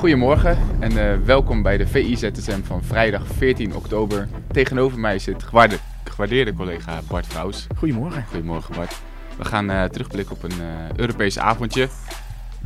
Goedemorgen en eh, welkom bij de VIZSM van vrijdag 14 oktober. Tegenover mij zit gewaarde, gewaardeerde collega Bart Vrouws. Goedemorgen. Goedemorgen Bart. We gaan eh, terugblikken op een uh, Europees avondje.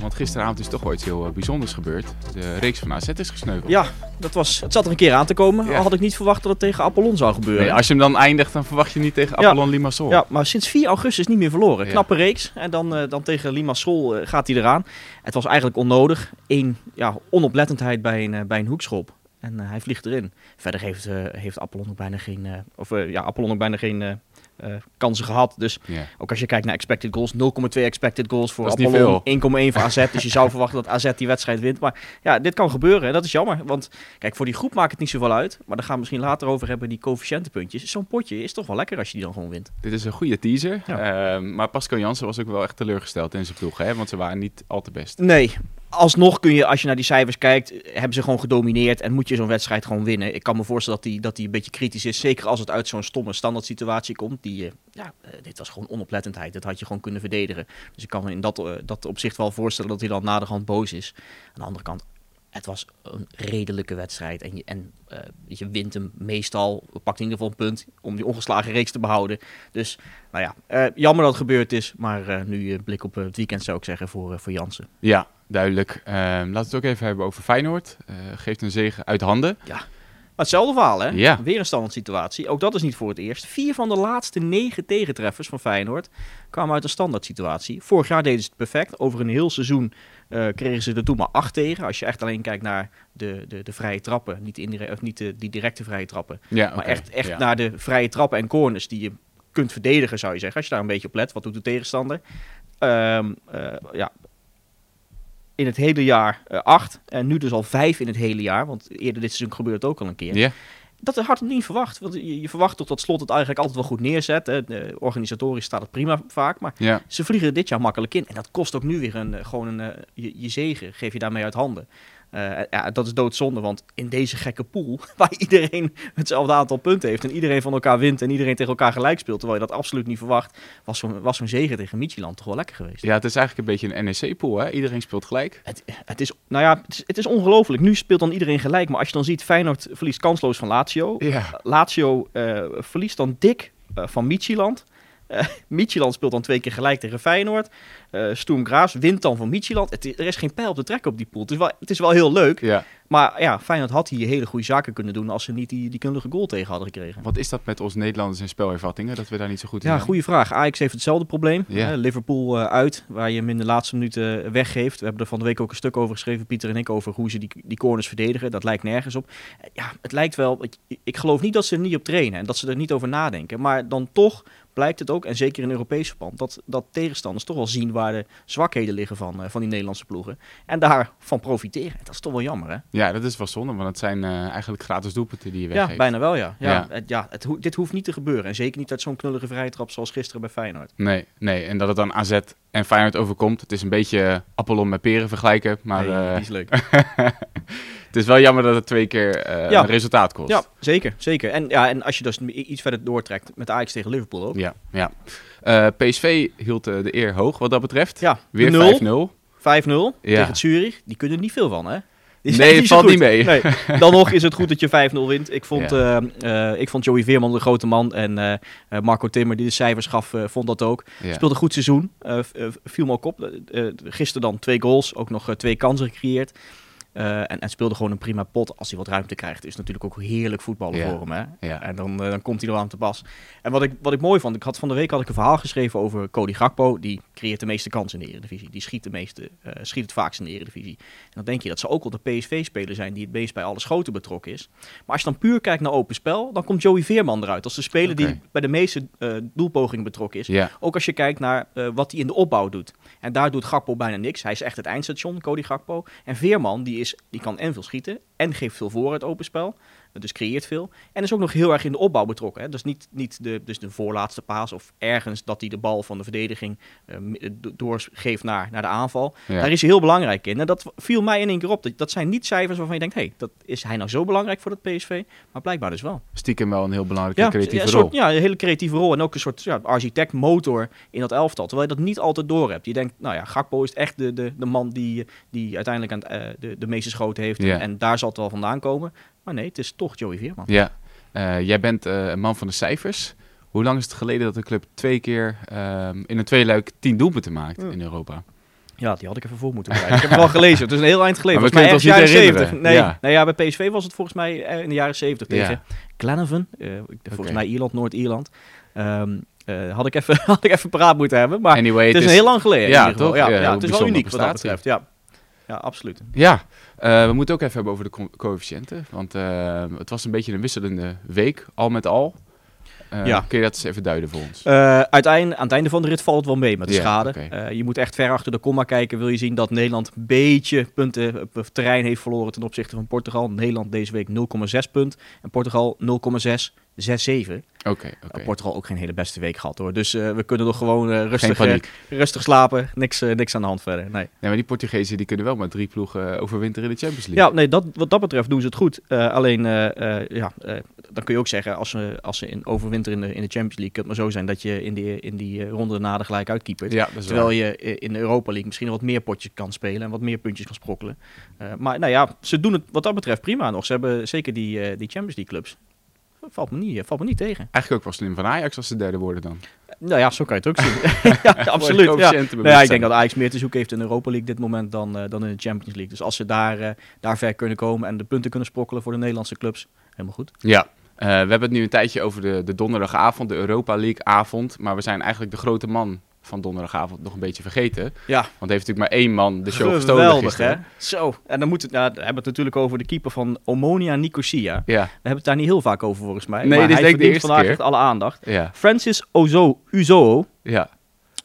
Want gisteravond is toch wel iets heel bijzonders gebeurd. De reeks van AZ is gesneuveld. Ja, dat was, het zat er een keer aan te komen. Ja. Al had ik niet verwacht dat het tegen Apollon zou gebeuren. Nee, als je hem dan eindigt, dan verwacht je niet tegen Ja. Apollon Limassol. Ja, maar sinds 4 augustus niet meer verloren. Ja. Knappe reeks. En dan, eh, dan tegen Limassol eh, gaat hij eraan. Het was eigenlijk onnodig. Eén ja, onoplettendheid bij een, eh, bij een hoekschop. En eh, hij vliegt erin. Verder heeft, eh, heeft Apollon ook bijna geen, eh, of, eh, ja, Apollon ook bijna geen eh, kansen gehad. Dus ook als je kijkt naar expected goals, 0,2 expected goals voor veel. 1,1 voor AZ. dus je zou verwachten dat AZ die wedstrijd wint. Maar ja, dit kan gebeuren en dat is jammer. Want kijk, voor die groep maakt het niet zoveel uit. Maar daar gaan we misschien later over hebben, die coëfficiëntenpuntjes. Zo'n potje is toch wel lekker als je die dan gewoon wint. Dit is een goede teaser. Ja. Ehm, maar Pascal Jansen was ook wel echt teleurgesteld in zijn ploeg. Hè? Want ze waren niet al te best. Nee, alsnog kun je, als je naar die cijfers kijkt, hebben ze gewoon gedomineerd en moet je zo'n wedstrijd gewoon winnen. Ik kan me voorstellen dat die, dat die een beetje kritisch is, zeker als het uit zo'n stomme standaard situatie komt. Die, eh, ja, eh, dit was gewoon onoplettendheid, dat had je gewoon kunnen verdedigen. Dus ik kan me in dat, eh, dat opzicht wel voorstellen dat hij dan na de hand boos is. Aan de andere kant, het was een redelijke wedstrijd en je, en, je wint hem meestal, pakt in ieder geval een punt om die ongeslagen reeks te behouden. Dus, nou ja, jammer dat het gebeurd is, maar nu een blik op het weekend zou ik zeggen voor, voor Jansen. Ja, duidelijk. Ehm, laten we het ook even hebben over Feyenoord. Geeft een zege uit handen. Maar hetzelfde verhaal, hè? Ja. Weer een standaard situatie. Ook dat is niet voor het eerst. Vier van de laatste negen tegentreffers van Feyenoord kwamen uit een standaard situatie. Vorig jaar deden ze het perfect. Over een heel seizoen eh, kregen ze er toen maar acht tegen. Als je echt alleen kijkt naar de, de, de vrije trappen. Niet, of niet de, die directe vrije trappen. Ja, maar echt, echt Ja. naar de vrije trappen en corners die je kunt verdedigen, zou je zeggen. Als je daar een beetje op let. Wat doet de tegenstander? Ehm, eh, ja. In het hele jaar eh, acht. En nu dus al vijf in het hele jaar. Want eerder dit seizoen gebeurde het ook al een keer. Ja, Dat had ik niet verwacht. Want je, je verwacht toch dat Slot het eigenlijk altijd wel goed neerzet. Hè. De, organisatorisch staat het prima vaak. Maar ze vliegen er dit jaar makkelijk in. En dat kost ook nu weer een, eh, gewoon een, eh, je, je zegen. Geef je daarmee uit handen. Eh, ja, dat is doodzonde. Want in deze gekke pool, waar iedereen hetzelfde aantal punten heeft. En iedereen van elkaar wint. En iedereen tegen elkaar gelijk speelt. Terwijl je dat absoluut niet verwacht. Was zo'n was zo'n zegen tegen Midtjylland toch wel lekker geweest. ja, het is eigenlijk een beetje een NEC-pool. hè? Iedereen speelt gelijk. Het, het is, nou ja, het is, het is ongelooflijk. Nu speelt dan iedereen gelijk. Maar als je dan ziet, Feyenoord verliest kansloos van Lazio. Ja, Lazio eh, verliest dan dik eh, van Midtjylland. Eh Midtjylland speelt dan twee keer gelijk tegen Feyenoord. Eh Sturm Graz wint dan van Midtjylland. Het, er is geen pijl op te trekken op die pool. Het is wel, het is wel heel leuk. ja. Maar ja, Feyenoord had hier hele goede zaken kunnen doen... als ze niet die, die kundige goal tegen hadden gekregen. Wat is dat met ons Nederlanders en spelervattingen? Dat we daar niet zo goed in Ja, zijn? goede vraag. Ajax heeft hetzelfde probleem. Eh, Liverpool uit, waar je hem in de laatste minuten weggeeft. We hebben er van de week ook een stuk over geschreven, Pieter en ik, over hoe ze die, die corners verdedigen. Dat lijkt nergens op. Ja, het lijkt wel... Ik, ik geloof niet dat ze er niet op trainen en dat ze er niet over nadenken. Maar dan toch blijkt het ook, en zeker in Europees verband, dat, dat tegenstanders toch wel zien waar de zwakheden liggen van, eh, van die Nederlandse ploegen. En daarvan profiteren. Dat is toch wel jammer, hè? Ja, dat is wel zonde, want het zijn eh, eigenlijk gratis doelpunten die je Ja, weggeeft. bijna wel, ja. Ja, Ja. Het, ja het, ho- dit hoeft niet te gebeuren. En zeker niet uit zo'n knullige vrije trap zoals gisteren bij Feyenoord. Nee, nee, en dat het dan AZ en Feyenoord overkomt. Het is een beetje eh, Apollon met peren vergelijken, maar Nee, die is leuk. het is wel jammer dat het twee keer eh, Ja. een resultaat kost. Ja, zeker. zeker. En, ja, en als je dus iets verder doortrekt met Ajax tegen Liverpool ook. Ja, ja. Eh, PSV hield eh, de eer hoog wat dat betreft. Ja, Weer de 5-0. 5-0 Ja. tegen Zurich. Die kunnen er niet veel van, hè? Die Nee, het valt niet mee. Nee. Dan nog is het goed dat je 5-0 wint. Ik vond, ik vond Joey Veerman de grote man. En Marco Timmer, die de cijfers gaf, vond dat ook. Ja. Speelde een goed seizoen. viel me ook op. Gisteren dan twee goals. Ook nog twee kansen gecreëerd. Eh, en, en speelde gewoon een prima pot. Als hij wat ruimte krijgt, is natuurlijk ook heerlijk voetballen Ja. voor hem. Hè? Ja. En dan, eh, dan komt hij er wel aan te pas. En wat ik, wat ik mooi vond, ik had van de week had ik een verhaal geschreven over Cody Gakpo. Die creëert de meeste kansen in de Eredivisie. Die schiet, de meeste, eh, schiet het vaakst in de Eredivisie. En dan denk je, dat zou ook wel de PSV-speler zijn die het meest bij alle schoten betrokken is. Maar als je dan puur kijkt naar open spel, dan komt Joey Veerman eruit. Als de speler die bij de meeste doelpogingen betrokken is. Ja. Ook als je kijkt naar wat hij in de opbouw doet. En daar doet Gakpo bijna niks. Hij is echt het eindstation, Cody Gakpo. En Veerman, die, is, die kan en veel schieten en geeft veel voor uit open spel. Dus creëert veel. En is ook nog heel erg in de opbouw betrokken. Hè. Dus niet, niet de, dus de voorlaatste paas of ergens dat hij de bal van de verdediging uh, doorgeeft naar, naar de aanval. Ja. Daar is hij heel belangrijk in. En dat viel mij in één keer op. Dat, dat zijn niet cijfers waarvan je denkt, hé, hey, dat is hij nou zo belangrijk voor het PSV? Maar blijkbaar dus wel. Stiekem wel een heel belangrijke Ja, creatieve ja, rol. soort, ja, een hele creatieve rol. En ook een soort ja, architect, motor in dat elftal. Terwijl je dat niet altijd door hebt. Je denkt, nou ja, Gakpo is echt de, de, de man die, die uiteindelijk aan eh, de, de meeste schoten heeft. En daar zal het wel vandaan komen. Maar nee, het is toch Joey Veerman. Ja, Eh, jij bent eh, een man van de cijfers. Hoe lang is het geleden dat de club twee keer ehm, in een tweeluik tien doelpunten maakt in Europa? Ja, die had ik even voor moeten bereiden. ik heb het wel gelezen. Het is een heel eind geleden. Maar we Volgens mij ergens ons jaren niet 70. Nee, herinneren. Ja. ja, bij PSV was het volgens mij eh, in de jaren 70 Ja. tegen Glenavon. Eh, volgens mij Ierland, Noord-Ierland. Ehm, eh, had, ik even, had ik even paraat moeten hebben. Maar Anyway, het is, een heel lang geleden. Ja, toch? Ja, Ja, ja, het is wel uniek wat dat betreft. Ja, ja absoluut. Ja, eh, we moeten ook even hebben over de co- coëfficiënten. Want eh, het was een beetje een wisselende week, al met al. Eh, Ja. Kun je dat eens even duiden voor ons? Uiteindelijk, aan het einde van de rit valt het wel mee met de schade. je moet echt ver achter de komma kijken. Wil je zien dat Nederland een beetje punten op terrein heeft verloren ten opzichte van Portugal. Nederland deze week 0,6 punt en Portugal 0,667. Oké, oké. Portugal ook geen hele beste week gehad hoor. Dus eh, we kunnen nog gewoon eh, rustig, eh, rustig slapen. Niks, eh, niks aan de hand verder. Nee. Nee, maar die Portugezen die kunnen wel met drie ploegen eh, overwinteren in de Champions League. Ja, nee, dat, wat dat betreft doen ze het goed. Eh, alleen, eh, eh, ja, eh, dan kun je ook zeggen, als ze, als ze in overwinteren in de, in de Champions League, kan het maar zo zijn dat je in die, in die eh, ronde daarna er gelijk uitkeepert. Ja, Terwijl waar. je eh, in de Europa League misschien wat meer potjes kan spelen en wat meer puntjes kan sprokkelen. Eh, maar nou ja, ze doen het wat dat betreft prima nog. Ze hebben zeker die, eh, die Champions League clubs. Valt me, niet, eh, valt me niet tegen. Eigenlijk ook wel slim van Ajax als ze derde worden dan. Nou ja, zo kan je het ook zien. ja, absoluut. Ja. Nou ja, ik denk dat. Ajax meer te zoeken heeft in de Europa League dit moment dan, eh, dan in de Champions League. Dus als ze daar, eh, daar ver kunnen komen en de punten kunnen sprokkelen voor de Nederlandse clubs, helemaal goed. Ja, we hebben het nu een tijdje over de, de donderdagavond, de Europa League avond. Maar we zijn eigenlijk de grote man van donderdagavond nog een beetje vergeten. Ja, Want heeft natuurlijk maar één man de show gestolen geweldig hè. Zo, en dan moet het, nou, we hebben het natuurlijk over de keeper van Omonia Nicosia. We Ja, hebben het daar niet heel vaak over volgens mij. Nee, maar dit is hij denk ik de verdient eerste vandaag keer. echt alle aandacht. ja, Francis Ozo, Uzo, ja.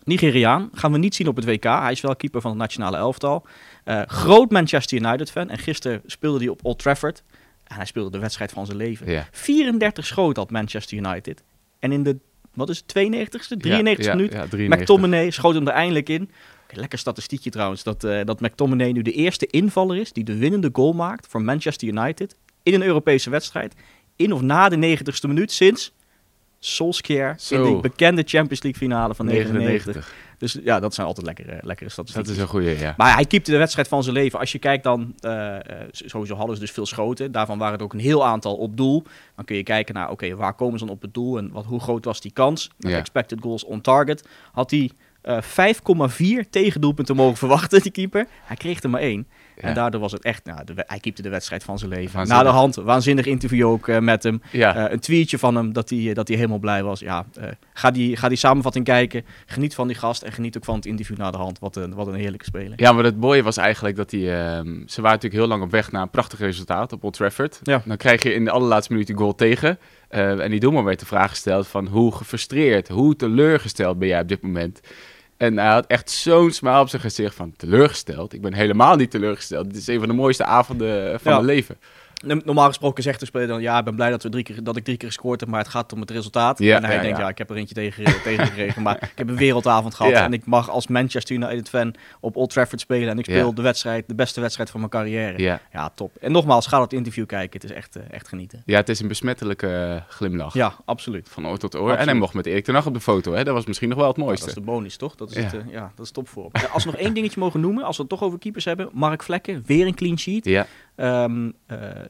Nigeriaan, gaan we niet zien op het WK. Hij is wel keeper van het nationale elftal. Eh, groot Manchester United fan. En gisteren speelde hij op Old Trafford. En hij speelde de wedstrijd van zijn leven. ja. 34 schoten had Manchester United. En in de, wat is het, 92ste, 93ste ja, minuut, Ja, 93. McTominay schoot hem er eindelijk in. Lekker statistiekje trouwens, dat, eh, dat McTominay nu de eerste invaller is die de winnende goal maakt voor Manchester United in een Europese wedstrijd. In of na de 90ste minuut sinds Solskjaer in de bekende Champions League finale van 99. 99. Dus ja, dat zijn altijd lekkere, lekkere Dat statistieken. is een goede, ja. Maar hij keepte de wedstrijd van zijn leven. Als je kijkt dan, eh, eh, sowieso hadden ze dus veel schoten. Daarvan waren er ook een heel aantal op doel. Dan kun je kijken naar, oké, waar komen ze dan op het doel? En wat, hoe groot was die kans? Ja. expected goals on target. Had hij eh 5,4 tegendoelpunten mogen verwachten, die keeper. Hij kreeg er maar één. Ja. En daardoor was het echt, nou, de, hij keepte de wedstrijd van zijn leven. Waanzinnig. Na de hand, waanzinnig interview ook eh, met hem. Ja. Eh, een tweetje van hem dat hij, dat hij helemaal blij was. Ja, eh, ga, die, ga die samenvatting kijken. Geniet van die gast en geniet ook van het interview na de hand. Wat een, wat een heerlijke speler. Ja, maar het mooie was eigenlijk dat die, ehm, ze waren natuurlijk heel lang op weg naar een prachtig resultaat op Old Trafford. Ja. Dan krijg je in de allerlaatste minuut die goal tegen. Eh, en die doelman werd de vraag gesteld van hoe gefrustreerd, hoe teleurgesteld ben jij op dit moment? En hij had echt zo'n smaal op zijn gezicht van teleurgesteld. Ik ben helemaal niet teleurgesteld. Dit is een van de mooiste avonden van Ja. mijn leven. No- Normaal gesproken zegt de speler dan, ja, ik ben blij dat, we drie keer, dat ik drie keer gescoord heb, maar het gaat om het resultaat. Ja, en hij ja, denkt, ja. ja. ik heb er eentje tegen, tegen gekregen, maar ik heb een wereldavond gehad. En ik mag als Manchester United fan op Old Trafford spelen en ik speel de wedstrijd, de beste wedstrijd van mijn carrière. Ja, top. En nogmaals, ga dat interview kijken, het is echt, eh, echt genieten. ja, het is een besmettelijke eh, glimlach. Ja, absoluut. Van oor tot oor. Absoluut. En hij mocht met Erik ten Hag op de foto. Hè? Dat was misschien nog wel het mooiste. dat is de bonus, toch? Dat is, Ja. het, eh, ja, dat is top voor. Als we nog één dingetje mogen noemen, als we het toch over keepers hebben. Mark Vlekken, weer een clean sheet. Ja, Ehm eh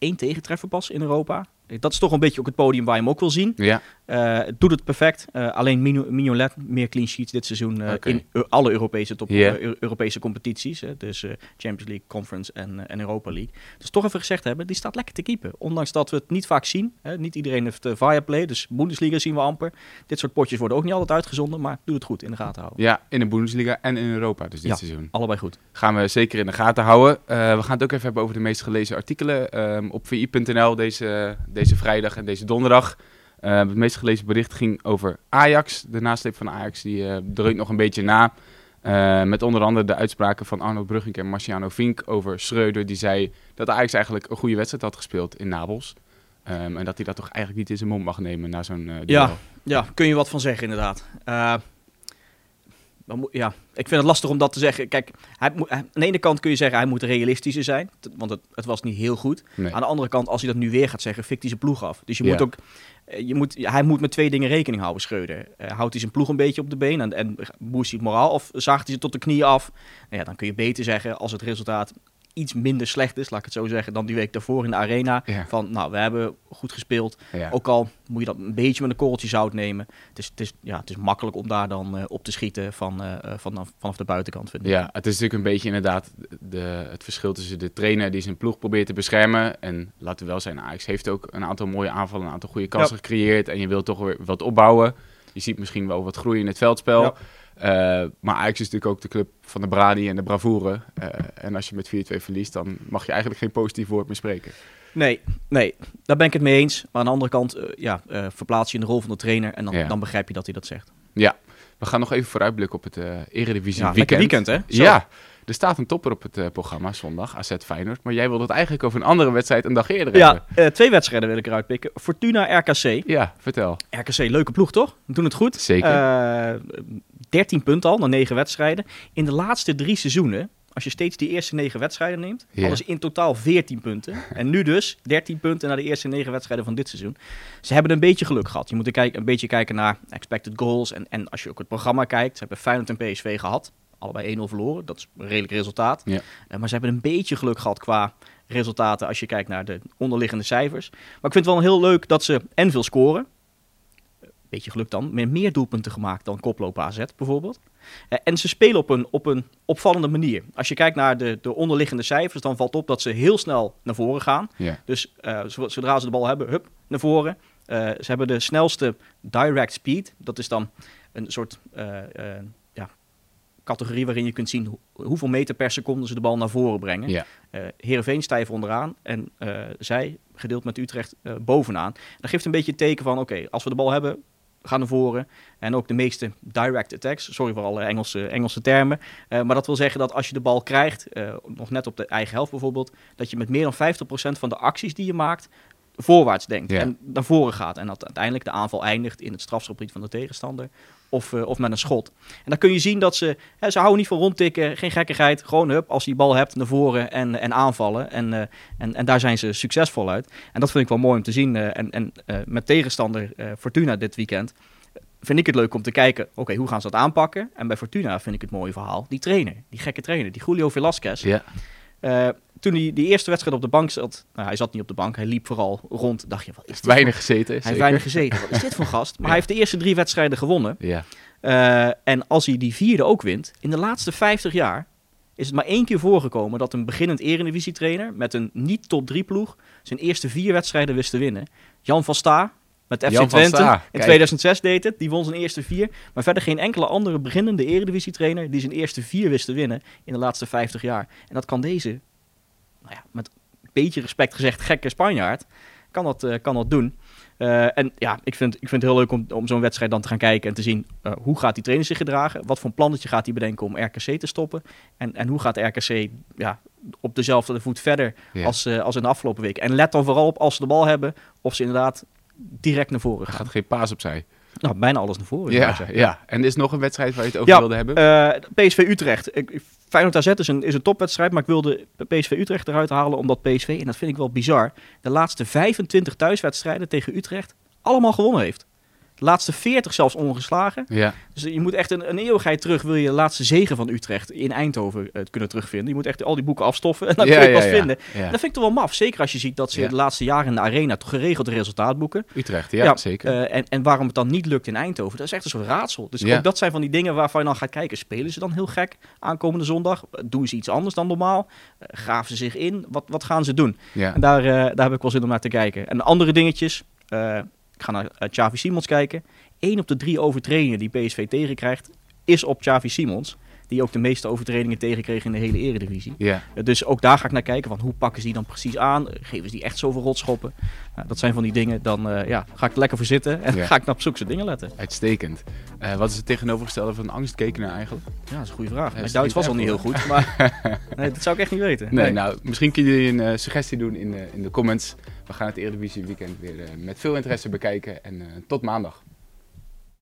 één tegentreffer pas in Europa. Dat is toch een beetje ook het podium waar je hem ook wil zien. ja. Eh, doet het perfect. Eh, alleen Mignolet meer clean sheets dit seizoen eh, in alle Europese, top, Europese competities. Hè, dus Champions League, Conference en, en Europa League. Dus toch even gezegd hebben, die staat lekker te keepen. Ondanks dat we het niet vaak zien. Hè. Niet iedereen heeft uh, Viaplay, dus Bundesliga zien we amper. Dit soort potjes worden ook niet altijd uitgezonden, maar doe het goed in de gaten houden. ja, in de Bundesliga en in Europa dus dit Ja. seizoen. Allebei goed. gaan we zeker in de gaten houden. We gaan het ook even hebben over de meest gelezen artikelen ehm, op vi.nl deze, deze vrijdag en deze donderdag. Eh, het meest gelezen bericht ging over Ajax. De nasleep van Ajax die dreunt nog een beetje na. Eh, met onder andere de uitspraken van Arno Brugging en Marciano Vink over Schreuder. Die zei dat Ajax eigenlijk een goede wedstrijd had gespeeld in Napels. Ehm, en dat hij dat toch eigenlijk niet in zijn mond mag nemen na zo'n uh, Ja, ja, kun je wat van zeggen inderdaad. Ja, ik vind het lastig om dat te zeggen. Kijk, hij moet, aan de ene kant kun je zeggen hij moet realistischer zijn, want het, het was niet heel goed. Aan de andere kant, als hij dat nu weer gaat zeggen, fikt hij zijn ploeg af. Dus je moet ook, eh, je moet, hij moet met twee dingen rekening houden, Schreuder. Uh, houdt hij zijn ploeg een beetje op de been en, en boost hij het moraal of zaagt hij ze tot de knieën af? Nou ja, dan kun je beter zeggen als het resultaat iets minder slecht is, laat ik het zo zeggen, dan die week daarvoor in de arena. Van, nou, we hebben goed gespeeld. Ook al moet je dat een beetje met een korreltje zout nemen. Het is, het is, ja, het is makkelijk om daar dan uh, op te schieten van, uh, vanaf, vanaf de buitenkant. Vind ik. Ja, het is natuurlijk een beetje inderdaad de, het verschil tussen de trainer die zijn ploeg probeert te beschermen. En laten we wel zijn, Ajax heeft ook een aantal mooie aanvallen, een aantal goede kansen ja. gecreëerd. En je wilt toch weer wat opbouwen. Je ziet misschien wel wat groei in het veldspel. Uh, maar Ajax is natuurlijk ook de club van de Brani en de bravoure. Uh, en als je met 4-2 verliest, dan mag je eigenlijk geen positief woord meer spreken. Nee, nee, daar ben ik het mee eens. Maar aan de andere kant, uh, ja, verplaats je in de rol van de trainer en dan, ja. dan begrijp je dat hij dat zegt. Ja, we gaan nog even vooruitblikken op het Eredivisie ja, weekend. weekend, hè? Zo. Ja, er staat een topper op het uh, programma zondag, AZ Feyenoord. Maar jij wilde het eigenlijk over een andere wedstrijd een dag eerder ja, hebben. Uh, twee wedstrijden wil ik eruit pikken. Fortuna RKC. Ja, vertel. RKC, leuke ploeg toch? We doen het goed. Zeker. Uh, 13 punten al, na 9 wedstrijden. In de laatste drie seizoenen, als je steeds die eerste 9 wedstrijden neemt, hadden ze in totaal 14 punten. En nu dus 13 punten na de eerste 9 wedstrijden van dit seizoen. Ze hebben een beetje geluk gehad. Je moet een, kijk, een beetje kijken naar expected goals. En, en als je ook het programma kijkt, ze hebben Feyenoord en PSV gehad. Allebei 1-0 verloren, dat is een redelijk resultaat. Ja. Uh, maar ze hebben een beetje geluk gehad qua resultaten als je kijkt naar de onderliggende cijfers. Maar ik vind het wel heel leuk dat ze en veel scoren. Beetje geluk dan, met meer doelpunten gemaakt dan koploper AZ bijvoorbeeld. Uh, en ze spelen op een, op een opvallende manier. Als je kijkt naar de, de onderliggende cijfers, dan valt op dat ze heel snel naar voren gaan. Ja. Dus uh, zodra ze de bal hebben, hup, naar voren. Uh, ze hebben de snelste direct speed. Dat is dan een soort categorie waarin je kunt zien hoe, hoeveel meter per seconde ze de bal naar voren brengen. Ja. Uh, Heerenveen stijf onderaan en uh, zij gedeeld met Utrecht uh, bovenaan. Dat geeft een beetje het teken van, oké, okay, als we de bal hebben, gaan naar voren. En ook de meeste direct attacks, sorry voor alle Engelse, Engelse termen. maar dat wil zeggen dat als je de bal krijgt, nog net op de eigen helft bijvoorbeeld, dat je met meer dan 50% van de acties die je maakt, voorwaarts denkt Ja. en naar voren gaat. En dat uiteindelijk de aanval eindigt in het strafschopgebied van de tegenstander of, uh, of met een schot. En dan kun je zien dat ze, hè, ze houden niet van rondtikken, geen gekkigheid. Gewoon hup, als je die bal hebt, naar voren en, en aanvallen. En, uh, en, en daar zijn ze succesvol uit. En dat vind ik wel mooi om te zien. Uh, en en met tegenstander Fortuna dit weekend vind ik het leuk om te kijken, oké, okay, hoe gaan ze dat aanpakken? En bij Fortuna vind ik het mooie verhaal, die trainer, die gekke trainer, die Julio Velasquez. Ja. Toen hij die eerste wedstrijd op de bank zat, nou, hij zat niet op de bank, hij liep vooral rond. Dacht je, wat is dit? Weinig voor... gezeten. Hij heeft weinig gezeten. Wat is dit voor gast? Maar Ja. hij heeft de eerste drie wedstrijden gewonnen. Ja. Uh, en als hij die vierde ook wint, in de laatste 50 jaar is het maar één keer voorgekomen dat een beginnend eredivisie-trainer met een niet top 3 ploeg zijn eerste vier wedstrijden wist te winnen. Jan van Sta met FC Jan Twente in kijk. 2006 deed het. Die won zijn eerste vier. Maar verder geen enkele andere beginnende eredivisie-trainer die zijn eerste vier wist te winnen in de laatste 50 jaar. En dat kan deze, nou ja, met een beetje respect gezegd, gekke Spanjaard, kan dat, uh, kan dat doen. Uh, en ja, ik vind, ik vind het heel leuk om, om zo'n wedstrijd dan te gaan kijken en te zien uh, hoe gaat die trainer zich gedragen. Wat voor een plannetje gaat hij bedenken om RKC te stoppen. En, en hoe gaat RKC ja, op dezelfde voet verder Ja. als, uh, als in de afgelopen week. En let dan vooral op als ze de bal hebben of ze inderdaad direct naar voren Er gaan. gaat geen paas opzij. Nou, bijna alles naar voren. Ja, ja. En er is nog een wedstrijd waar je het over Ja, wilde hebben? Uh, PSV Utrecht. Ik, Feyenoord AZ is een, is een topwedstrijd, maar ik wilde PSV Utrecht eruit halen omdat PSV, en dat vind ik wel bizar, de laatste 25 thuiswedstrijden tegen Utrecht allemaal gewonnen heeft. De laatste 40 zelfs ongeslagen. ja. Dus je moet echt een, een eeuwigheid terug, wil je de laatste zegen van Utrecht in Eindhoven uh, kunnen terugvinden. Je moet echt al die boeken afstoffen en dan ja, kun je het ja, pas ja. vinden. Dat vind ik toch wel maf. Zeker als je ziet dat ze de laatste jaren in de arena toch geregeld resultaat boeken. Utrecht, ja, zeker. Uh, en, en waarom het dan niet lukt in Eindhoven, dat is echt een soort raadsel. Dus ook dat zijn van die dingen waarvan je dan gaat kijken. Spelen ze dan heel gek aankomende zondag? Doen ze iets anders dan normaal? Uh, graven ze zich in? Wat, wat gaan ze doen? En daar, daar heb ik wel zin om naar te kijken. En andere dingetjes. Uh, ik ga naar uh, Xavi Simons kijken. Eén op de drie overtredingen die PSV tegenkrijgt is op Xavi Simons. die ook de meeste overtredingen tegenkreeg in de hele eredivisie. Ja, Uh, dus ook daar ga ik naar kijken, van hoe pakken ze die dan precies aan? Uh, Geven ze die echt zoveel rotschoppen? Nou, dat zijn van die dingen, dan uh, ja, ga ik er lekker voor zitten en Ja. ga ik naar op soort dingen letten. uitstekend. Eh, wat is het tegenovergestelde van angstkekenaar eigenlijk? Ja, dat is een goede vraag. Mijn het Duits was al niet heel goed, maar nee, dat zou ik echt niet weten. Nee, nou, misschien kun je een eh, suggestie doen in, in de comments. We gaan het Eredivisie weekend weer eh, met veel interesse bekijken. En eh, tot maandag.